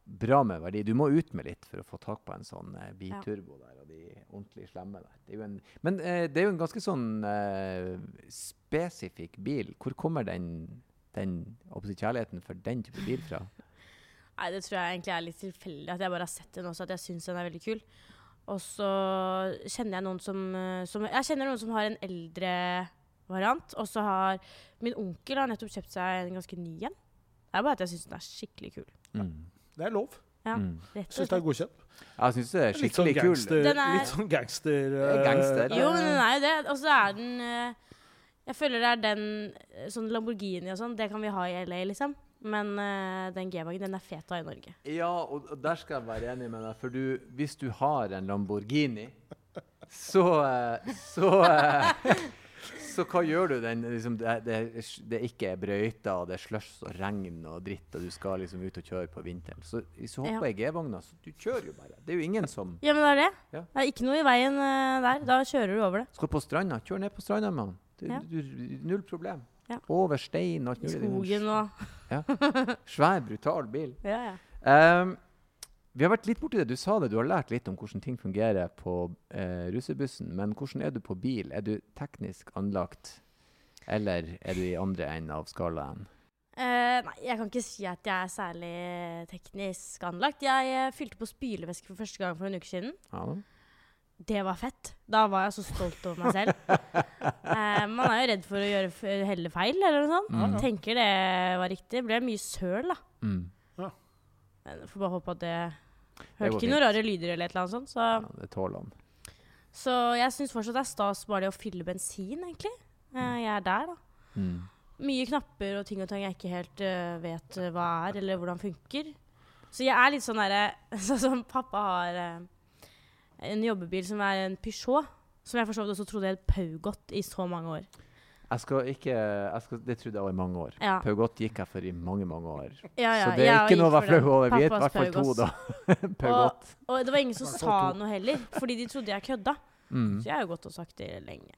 bra med verdi. Du må ut med litt for å få tak på en sånn eh, biturbo der, og de ordentlig slemme der. Det en, men eh, det er jo en ganske sånn eh, spesifikk bil. Hvor kommer den, den kjærligheten for den type bil fra? Nei, det tror jeg egentlig er litt tilfeldig. At jeg bare har sett den også, at jeg syns den er veldig kul. Og så kjenner jeg noen som, eh, som Jeg kjenner noen som har en eldre variant. Og så har min onkel har nettopp kjøpt seg en ganske ny en. Det er bare at jeg syns den er skikkelig kul. Mm. Det er lov. Ja, Mm. Syns det er godkjent. Jeg syns det er Litt sånn skikkelig kul. gangster. Den er- Litt sånn gangster, er gangster. eh, Jo, men den er jo det. Og så er den uh, Jeg føler det er den eh, sånn Lamborghini og sånn, det kan vi ha i LA, liksom. Men uh, den G-wagen, den er fet å ha i Norge. Ja, og, og der skal jeg være enig med deg. For du, hvis du har en Lamborghini, så Så, så hva gjør du den liksom, det, det, det ikke er brøyter, og det er slush og regn og dritt, og du skal liksom ut og kjøre på vinteren. Så du hopper i G-vogna, så du kjører jo bare. Det er jo ingen som Ja, men det er det. Ja. Det er ikke noe i veien uh, der. Da kjører du over det. skal på stranda. Kjør ned på stranda mann. Ja. null problem. Ja. Over stein og alt mulig. Skogen og ja. Svær, brutal bil. Ja, ja. Ehm, vi har vært litt borti det. Du sa det, du har lært litt om hvordan ting fungerer på eh, russebussen. Men hvordan er du på bil? Er du teknisk anlagt, eller er du i andre enden av skalaen? Eh, nei, jeg kan ikke si at jeg er særlig teknisk anlagt. Jeg eh, fylte på spylevæske for første gang for en uke siden. Ja. Det var fett. Da var jeg så stolt over meg selv. eh, man er jo redd for å gjøre helle feil, eller noe sånt. Mm. Tenker det var riktig. Det ble mye søl, da. Mm. Jeg får bare håpe at det Hørte det ikke noen rare lyder eller et eller annet sånt. Så, ja, det tåler han. så jeg syns fortsatt det er stas bare det å fylle bensin, egentlig. Eh, jeg er der, da. Mm. Mye knapper og ting og tang jeg ikke helt uh, vet øh, hva er, eller hvordan funker. Så jeg er litt sånn derre Sånn som pappa har uh, en jobbebil som er en Peugeot. Som jeg for så vidt også trodde het Paugot i så mange år. Jeg skal ikke jeg skal, Det trodde jeg var i mange år. Ja. Paugot gikk jeg for i mange, mange år. Ja, ja, Så det er ikke noe å være flau over. Vi er i hvert fall to, da. Paugot. Og det var ingen som sa noe heller, fordi de trodde jeg kødda. Mm. Så jeg har jo gått og sagt det lenge.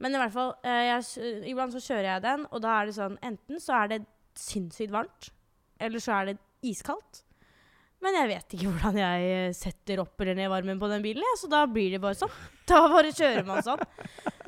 Men i hvert fall, eh, jeg, iblant så kjører jeg den, og da er det sånn Enten så er det sinnssykt varmt, eller så er det iskaldt. Men jeg vet ikke hvordan jeg setter opp eller ned varmen på den bilen, så da blir det bare sånn. Da bare kjører man sånn.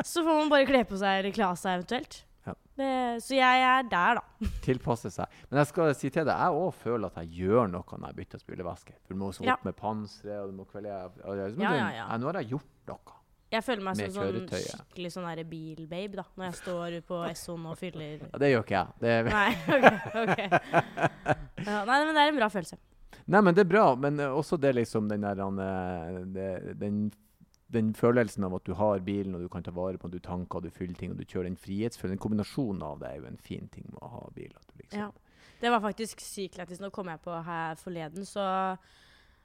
Så får man bare kle på seg eller kle av seg eventuelt. Ja. Det, så jeg er der, da. Tilpasse seg. Men jeg skal si til deg, jeg òg føler at jeg gjør noe når jeg bytter spylevæske. Du må så Ja. opp med panseret, og du må av- Ja, ja, ja. Nå har jeg gjort noe. Jeg føler meg som sånn skikkelig sånn bilbabe, da. Når jeg står på Essoen og fyller Ja, det gjør ikke jeg. Det er, Nei, OK. okay. Ja, nei, men det er en bra følelse. Nei, men det er bra. Men eh, også det liksom den der eh, den, den følelsen av at du har bilen, og du kan ta vare på den, du tanker, og du fyller ting, og du kjører den frihetsfølelsen. Den kombinasjonen av det er jo en fin ting med å ha bil. Liksom, Ja. Det var faktisk sykt lættis. Nå kom jeg på her forleden, så,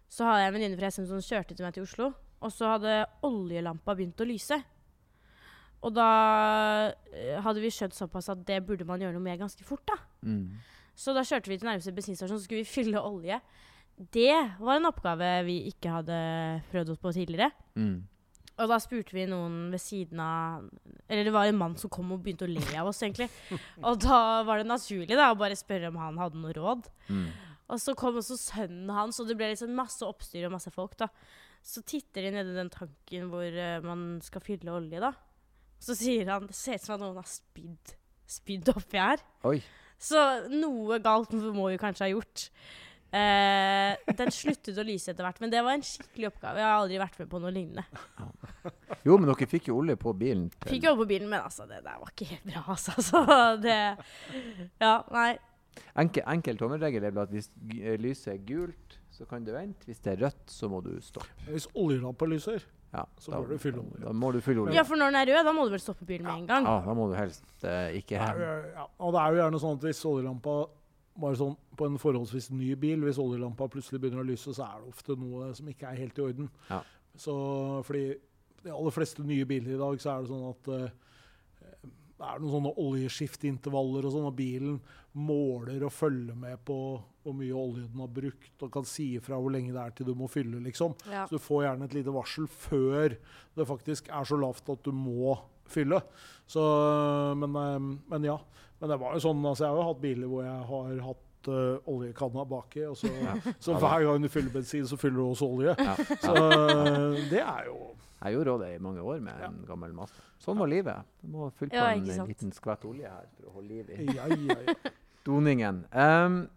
så hadde jeg en venninne fra SM som kjørte til meg til Oslo. Og så hadde oljelampa begynt å lyse. Og da eh, hadde vi skjønt såpass at det burde man gjøre noe med ganske fort. da. Mm. Så da kjørte vi til nærmeste bensinstasjon, så skulle vi fylle olje. Det var en oppgave vi ikke hadde prøvd oss på tidligere. Mm. Og da spurte vi noen ved siden av Eller det var en mann som kom og begynte å le av oss, egentlig. Og da var det naturlig da, å bare spørre om han hadde noe råd. Mm. Og så kom også sønnen hans, og det ble liksom masse oppstyr og masse folk. da. Så titter de nedi den tanken hvor uh, man skal fylle olje, da. Så sier han det ser ut som at noen har spydd, spydd oppi her. Oi. Så noe galt må vi kanskje ha gjort. Eh, den sluttet å lyse etter hvert, men det var en skikkelig oppgave. Jeg har aldri vært med på noe lignende. Jo, men dere fikk jo olje på bilen. til- Fikk olje på bilen, men altså, det der var ikke helt bra, altså. Så det Ja, nei. Enkel, enkel tommelregel er at hvis lyset er gult, så kan du vente. Hvis det er rødt, så må du stoppe. Hvis oljelampa lyser, Ja, Så bør du fylle olje. Da må du fylle olje. Ja, for når den er rød, da må du vel stoppe bilen med en gang. Ja, da må du helst eh, ikke Ja, ja, og det er jo gjerne sånn at hvis oljelampa bare sånn på en forholdsvis ny bil, hvis oljelampa plutselig begynner å lyse, så er det ofte noe som ikke er helt i orden. Ja. Så fordi de aller fleste nye biler i dag, så er det sånn at eh, det er noen sånne oljeskiftintervaller og sånn, og bilen måler og følger med på hvor mye olje den har brukt, og kan si ifra hvor lenge det er til du må fylle, liksom. Ja. Så du får gjerne et lite varsel før det faktisk er så lavt at du må fylle. Så, men, eh, men ja. Men det var jo sånn, altså jeg har jo hatt biler hvor jeg har hatt eh, oljekanna baki, og så, så hver gang du fyller bensin, så fyller du også olje. Ja. Så eh, det er jo Jeg gjorde òg det i mange år med en gammel masse. Sånn var livet. Du må fylle på Ja, en liten skvett olje her for å holde liv i Ja, ja, ja. doningen. Ehm,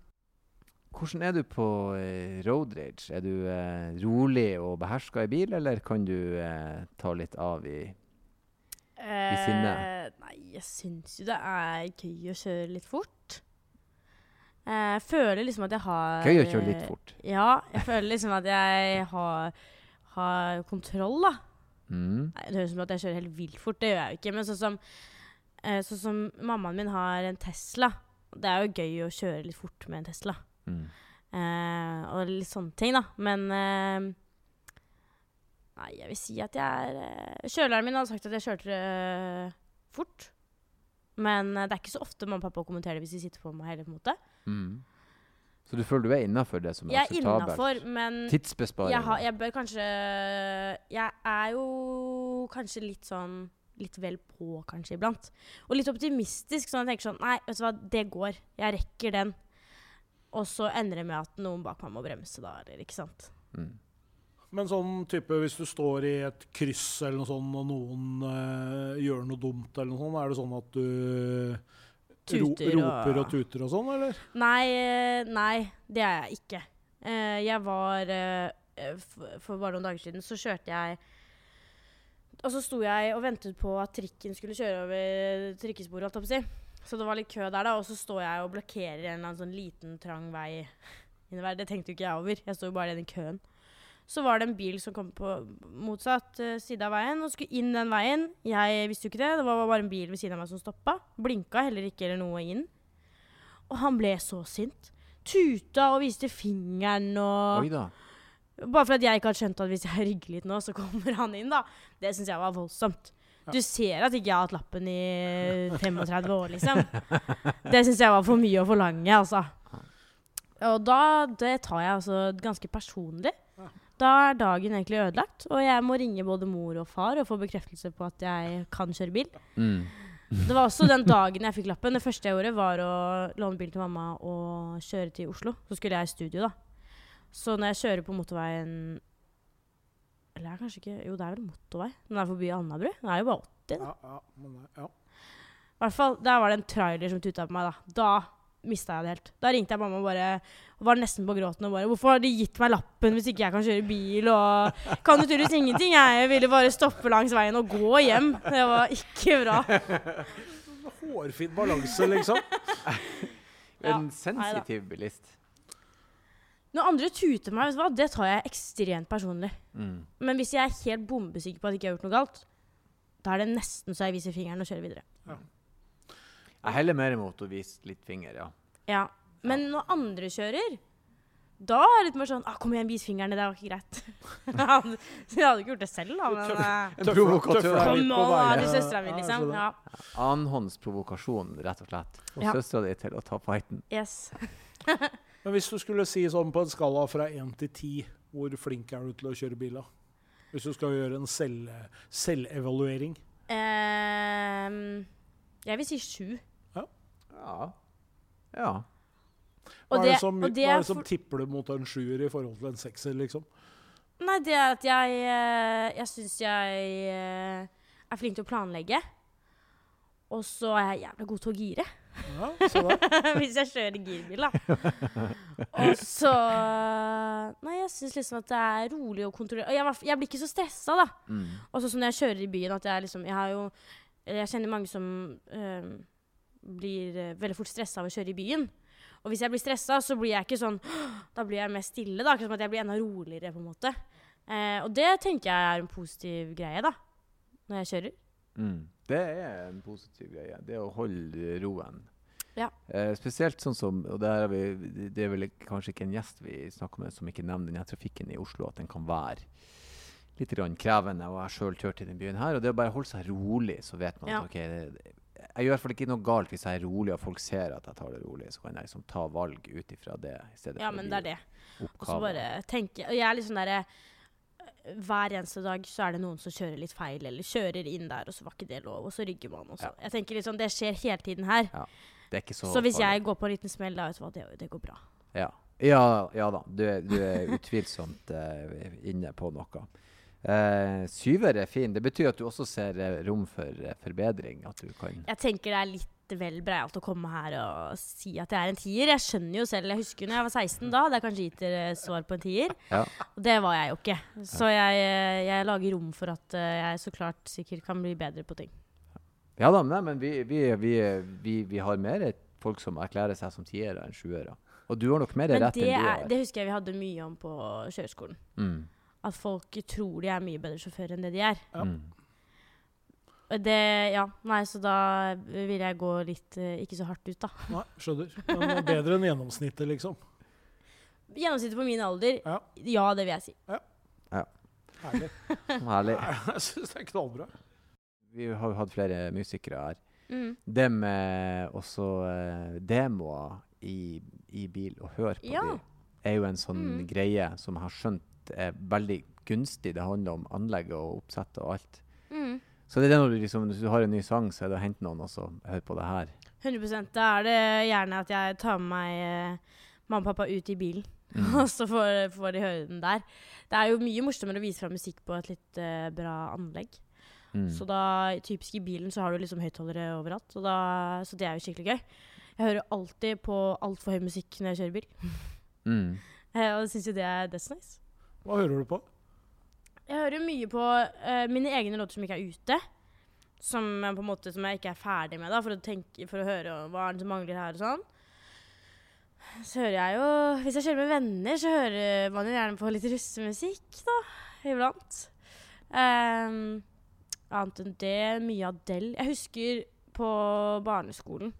hvordan er du på eh, road rage? Er du eh, rolig og beherska i bil, eller kan du eh, ta litt av i i sinnet? nei, jeg syns jo det er gøy å kjøre litt fort. Eh, Jeg føler liksom at jeg har Gøy å kjøre litt eh, fort. Ja, jeg føler liksom at jeg har, har kontroll, da. Mm. Det høres ut som at jeg kjører helt vilt fort. Det gjør jeg jo ikke. Men sånn som, eh, sånn som mammaen min har en Tesla. Det er jo gøy å kjøre litt fort med en Tesla. Mm. Eh, og litt sånne ting, da. Men eh, Nei, jeg vil si at jeg er eh, Kjøleren min hadde sagt at jeg kjørte eh, fort. Men det er ikke så ofte mamma og pappa kommenterer det hvis de sitter på meg heller. på en måte. Mm. Så du føler du er innafor det som er Jeg er akseptabelt? men Tidsbesparing? jeg, har, jeg bør kanskje Jeg er jo kanskje litt sånn Litt vel på, kanskje, iblant. Og litt optimistisk. Sånn at jeg tenker sånn Nei, vet du hva, det går. Jeg rekker den. Og så ender det med at noen bak meg må bremse, da. Eller ikke sant. Mm. Men sånn type hvis du står i et kryss eller noe sånt, og noen eh, gjør noe dumt, eller noe sånt, er det sånn at du ro, og- roper og tuter og sånn, eller? Nei, eh, nei, det er jeg ikke. Uh, jeg var uh, for, For bare noen dager siden så kjørte jeg Og så sto jeg og ventet på at trikken skulle kjøre over trikkesporet, holdt jeg på å si. Så det var litt kø der, da. Og så står jeg og blokkerer en eller annen sånn liten, trang vei innover. Det tenkte jo ikke jeg over. Jeg sto jo bare i den køen. Så var det en bil som kom på motsatt uh, side av veien og skulle inn den veien. Jeg visste jo ikke det. Det var bare en bil ved siden av meg som stoppa. Blinka heller ikke eller noe inn. Og han ble så sint. Tuta og viste fingeren og Oi da. Bare for at jeg ikke hadde skjønt at hvis jeg rygger litt nå, så kommer han inn, da. Det syns jeg var voldsomt. Du ser at ikke jeg har hatt lappen i 35 år, liksom. Det syns jeg var for mye å forlange, altså. Og da Det tar jeg altså ganske personlig. Da er dagen egentlig ødelagt, og jeg må ringe både mor og far og få bekreftelse på at jeg kan kjøre bil. Mm. Det var også den dagen jeg fikk lappen. Det første jeg gjorde, var å låne bil til mamma og kjøre til Oslo. Så skulle jeg i studio, da. Så når jeg kjører på motorveien Eller det er kanskje ikke Jo, det er vel motorvei. Den er forbi Alnabru. Den er jo bare 80. Ja, ja, men, ja. I hvert fall, Der var det en trailer som tuta på meg. Da Da mista jeg det helt. Da ringte jeg mamma og bare og var nesten på gråten og bare 'Hvorfor har de gitt meg lappen hvis ikke jeg kan kjøre bil?' Og kan du tydeligvis ingenting. Jeg ville bare stoppe langs veien og gå hjem. Det var ikke bra. Hårfin balanse, liksom. Ja, En sensitiv bilist. Når andre tuter meg, vet du hva, det tar jeg ekstremt personlig. Mm. Men hvis jeg er helt bombesikker på at jeg ikke har gjort noe galt, da er det nesten så jeg viser fingeren og kjører videre. Jeg heller mer imot å vise litt finger, ja. Ja. Men når andre kjører, da er det litt mer sånn ah, 'Kom igjen, vis fingeren. Det var ikke greit.' jeg hadde jeg hadde ikke gjort det selv, da, men eh, En provokatør. Tøffer Kom da, veien. til søstera mi, Ja, liksom. Ja. Annenhånds provokasjon, rett og slett. Få Ja. søstera di til å ta fighten. Yes. Men hvis du skulle si sånn på en skala fra én til ti, hvor flink er du til å kjøre bil? da? Hvis du skal gjøre en selv, selvevaluering. Ehm, jeg vil si sju. Ja. Ja. Hva Og er det, det- som, og det hva er det som for- tipper du mot en sjuer i forhold til en sekser, liksom? Nei, det er at jeg eh, Jeg syns jeg eh, er flink til å planlegge. Og så er jeg jævla god til å gire. Ja. Hvis jeg kjører girbil, da. Og så Nei, jeg syns liksom at det er rolig og kontrollert. Og jeg, var- jeg blir ikke så stressa, da. Mm. Og sånn som når jeg kjører i byen, at jeg liksom Jeg har jo Jeg kjenner mange som øh, blir eh, veldig fort stressa av å kjøre i byen. Og hvis jeg blir stressa, så blir jeg ikke sånn Da blir jeg mer stille, da. Akkurat som at jeg blir enda roligere, på en måte. Eh, og det tenker jeg er en positiv greie, da. Når jeg kjører. Mm. Det er en positiv greie. Det å holde roen. Ja. Eh, spesielt sånn som og der er vi, Det er vel kanskje ikke en gjest vi snakker med som ikke nevner denne trafikken i Oslo, at den kan være litt grann krevende. Og jeg har sjøl kjørt i den byen her. Og det å bare holde seg rolig, så vet man Ja. at OK det, Jeg gjør i hvert fall ikke noe galt hvis jeg er rolig og folk ser at jeg tar det rolig. Så kan jeg liksom ta valg ut ifra det. Ja, men det er det. Og så bare tenke Og jeg er litt sånn derre hver eneste dag så er det noen som kjører litt feil, eller kjører inn der, og så var ikke det lov, og så rygger man. Også. Ja. Jeg tenker liksom, Det skjer hele tiden her. Det er ikke så, Så, hvis farlig. jeg går på en liten smell, da vet du hva, det, det går bra. Ja, ja, ja da. Du er, du er utvilsomt uh, inne på noe. Uh, syver er fin. Det betyr at du også ser eh, rom for uh, forbedring. At du kan Jeg tenker det er litt vel breialt å komme her og si at jeg er en tier. Jeg skjønner jo selv, jeg husker når jeg var 16 da, hadde jeg kanskje gitt dere svar på en tier. Ja. Og det var jeg jo ikke. Så jeg, jeg lager rom for at jeg så klart sikkert kan bli bedre på ting. Ja da, nei, men vi, vi, vi, vi, vi har mer folk som erklærer seg som tiere enn sjuere. Og du har nok mer rett enn du har. det husker jeg vi hadde mye om på kjøreskolen. Mm. At folk tror de er mye bedre sjåfører enn det de er. Ja. Mm. Det, ja, nei, så da vil jeg gå litt uh, ikke så hardt ut, da. Nei, skjønner. Men bedre enn gjennomsnittet, liksom. Gjennomsnittet på min alder, Ja. ja, det vil jeg si. Ja. Herlig. Herlig. Jeg syns det er knallbra. Vi har jo hatt flere musikere her. Mm. Det med også uh, demoer i, i bil, og høre på Ja. dem, er jo en sånn Mm. greie som jeg har skjønt er veldig gunstig. Det handler om anlegget og oppsettet og alt. Mm. Så det er det når du, liksom, hvis du har en ny sang, så er det å hente noen og så høre på det her. 100 Da er det gjerne at jeg tar med meg uh, mamma og pappa ut i bilen. Mm. Og så får, får de høre den der. Det er jo mye morsommere å vise fram musikk på et litt uh, bra anlegg. Mm. Så da, typisk i bilen så har du liksom høyttalere overalt. Så, da, så det er jo skikkelig gøy. Jeg hører alltid på altfor høy musikk når jeg kjører bil. Mm. Eh, og syns jo det er that's nice. Hva hører du på? Jeg hører mye på uh, mine egne låter som ikke er ute. Som, jeg på en måte, som jeg ikke er ferdig med, da, for å, tenke, for å høre hva er det som mangler her og sånn. Så hører jeg jo Hvis jeg kjører med venner, så hører man jo gjerne på litt russemusikk, da. Iblant. Ehm, annet enn det, mye Adele. Jeg husker på barneskolen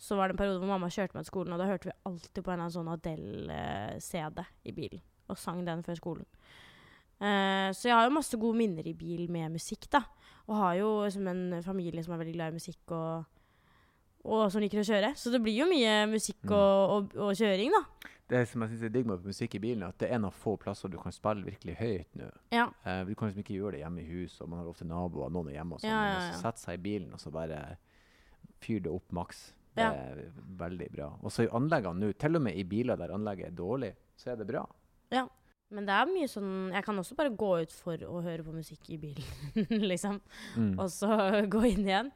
så var det en periode hvor mamma kjørte meg til skolen, og da hørte vi alltid på en sånn Adele-CD i bilen. Og sang den før skolen. Uh, så jeg har jo masse gode minner i bil med musikk, da. Og har jo liksom en familie som er veldig glad i musikk, og, og som liker å kjøre. Så det blir jo mye musikk Mm. og, og, og kjøring, da. Det som jeg synes er digg med musikk i bilen, er at det er en av få plasser du kan spille virkelig høyt nå. Ja. Eh, du kan liksom ikke gjøre det hjemme i huset, og man har ofte naboer, noen er hjemme og sånn. Ja, ja, så. Sette seg i bilen og så bare fyre det opp maks. Det er veldig bra. Og så i anleggene nå, til og med i biler der anlegget er dårlig, så er det bra. Ja. Men det er mye sånn Jeg kan også bare gå ut for å høre på musikk i bilen, liksom. Mm. Og så gå inn igjen.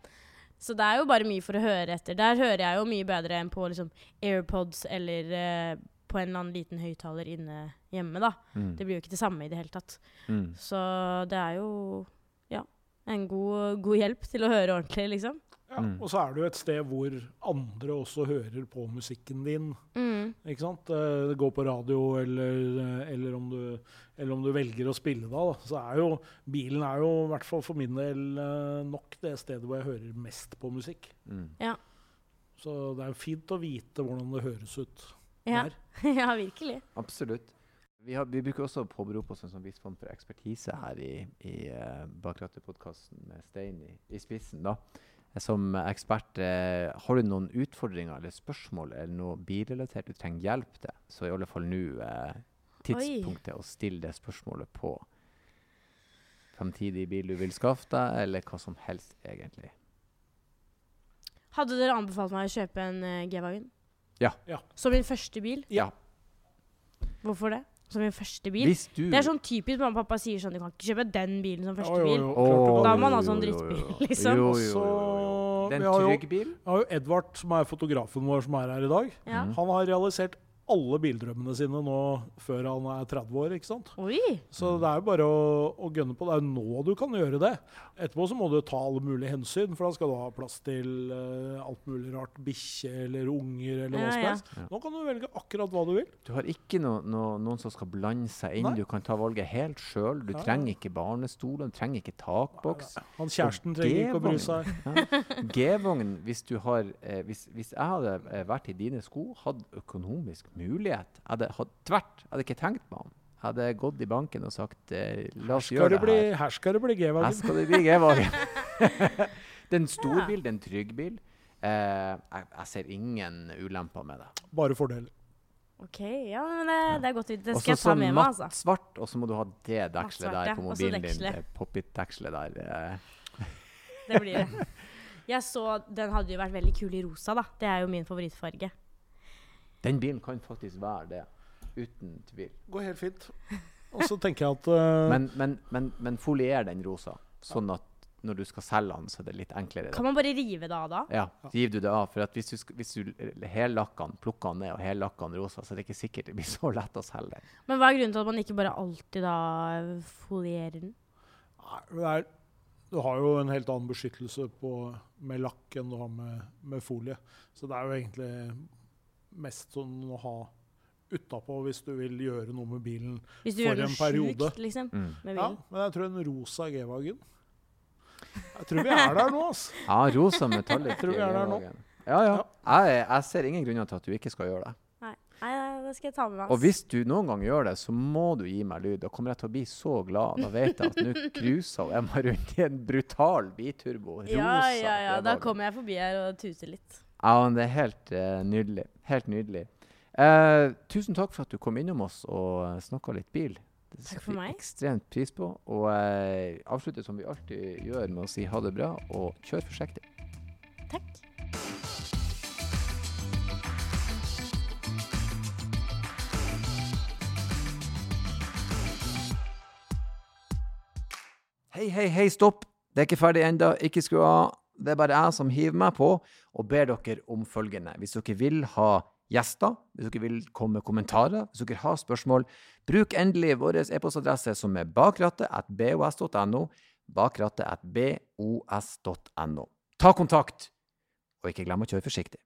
Så det er jo bare mye for å høre etter. Der hører jeg jo mye bedre enn på liksom AirPods eller eh, på en eller annen liten høyttaler inne hjemme, da. Mm. Det blir jo ikke det samme i det hele tatt. Mm. Så det er jo ja, en god, god hjelp til å høre ordentlig, liksom. Ja, Mm. Og så er det jo et sted hvor andre også hører på musikken din. Mm. Ikke sant? Eh, Det går på radio, eller, eh, eller, om, du, eller om du velger å spille da. da. Så er jo bilen er jo, i hvert fall for min del, eh, nok det stedet hvor jeg hører mest på musikk. Mm. Så det er fint å vite hvordan det høres ut Ja. ja, virkelig. Absolutt. Vi, har, vi bruker også å påberope oss en sånn viss form for ekspertise her i, i uh, Bakrattet-podkasten med Stein i, i spissen. da. Som ekspert, eh, har du noen utfordringer eller spørsmål eller noe bilrelatert du trenger hjelp til, så i alle fall nå eh, tidspunktet å stille det spørsmålet på. Framtidig bil du vil skaffe deg, eller hva som helst, egentlig. Hadde dere anbefalt meg å kjøpe en uh, G-Wagen? Ja. Ja. Som min første bil? Ja. Hvorfor det? Som min første bil? Hvis du Det er sånn typisk mamma og pappa sier sånn Du kan ikke kjøpe den bilen som første bil. klart. Da må man ha sånn drittbil, liksom. Jo, jo, jo, jo. Den er vi har jo- bil. Jeg har jo Edvard, som er fotografen vår som er her i dag. Ja. Mhm. Han har realisert alle bildrømmene sine nå før han er 30 år. ikke sant? Oi! Så det er jo bare å, å gønne på. Det er jo nå du kan gjøre det. Etterpå så må du ta alle mulige hensyn, for da skal du ha plass til uh, alt mulig rart. Bikkje eller unger eller hva Ja, som helst. Ja. Nå kan du velge akkurat hva du vil. Du har ikke no, no, noen som skal blande seg inn. Nei. Du kan ta valget helt sjøl. Du Ja, trenger ikke barnestol, du trenger ikke takboks. Han kjæresten trenger ikke å bry seg. G-vogn, hvis du har eh, hvis, hvis jeg hadde eh, vært i dine sko, hatt økonomisk mulighet Jeg hadde tvert. Hadde ikke tenkt meg om. Jeg hadde gått i banken og sagt eh, la oss gjøre det det bli, her. her skal det bli G-vagen. Her skal det bli G-vagen. det er en stor bil, det er en trygg bil. Eh, jeg, jeg ser ingen ulemper med det. Bare fordeler. OK, ja, men det, det er godt å vite. Det Også skal jeg ta sånn med meg, matt altså. svart, og så må du ha det dekselet der ja. på mobilen din. Det pop-it-dekselet der. Det blir det. Jeg så Den hadde jo vært veldig kul i rosa, da. Det er jo min favorittfarge. Den bilen kan faktisk være det, uten tvil. Går helt fint. Og så tenker jeg at uh... Men, men, men, men folier den rosa, sånn at når du skal selge den, så er det litt enklere. Kan man bare rive det av da? Ja, riv du det av. For at hvis du, hvis du hellakker den, plukker den ned og hellakker den rosa, så er det ikke sikkert det blir så lett å selge den. Men hva er grunnen til at man ikke bare alltid da folierer den? Nei, du har jo en helt annen beskyttelse på, med lakk enn du har med, med folie. Så det er jo egentlig mest sånn å ha utapå hvis du vil gjøre noe med bilen. Hvis du For gjør en noe periode. sjukt, liksom, Mm. med Ja, men jeg tror en rosa G-Wagen Jeg tror vi er der nå, altså. Ja, rosa metallic. G-Wagen. Ja, ja. Jeg, jeg ser ingen grunner til at du ikke skal gjøre det. Nei, nei, det skal jeg ta med meg. Og hvis du noen gang gjør det, så må du gi meg lyd. Da kommer jeg til å bli så glad. Da vet jeg at nå cruiser Emma rundt i en brutal biturbo. Rosa. Ja, ja, ja. Da kommer jeg forbi her og tuter litt. Ja, men det er helt uh, nydelig. Helt nydelig. Eh, tusen takk for at du kom innom oss og snakka litt bil. Det setter vi ekstremt pris på. Og eh, avslutter som vi alltid gjør, med å si ha det bra og kjør forsiktig. Takk. Hei, hei, hei, stopp! Det er ikke ferdig ennå. Ikke skru av. Det er bare jeg som hiver meg på og ber dere om følgende. Hvis dere vil ha gjester, hvis dere vil komme med kommentarer, hvis dere har spørsmål, bruk endelig vår e-postadresse som er bakrattet.bos.no. Bakrattet.bos.no. Ta kontakt, og ikke glem å kjøre forsiktig.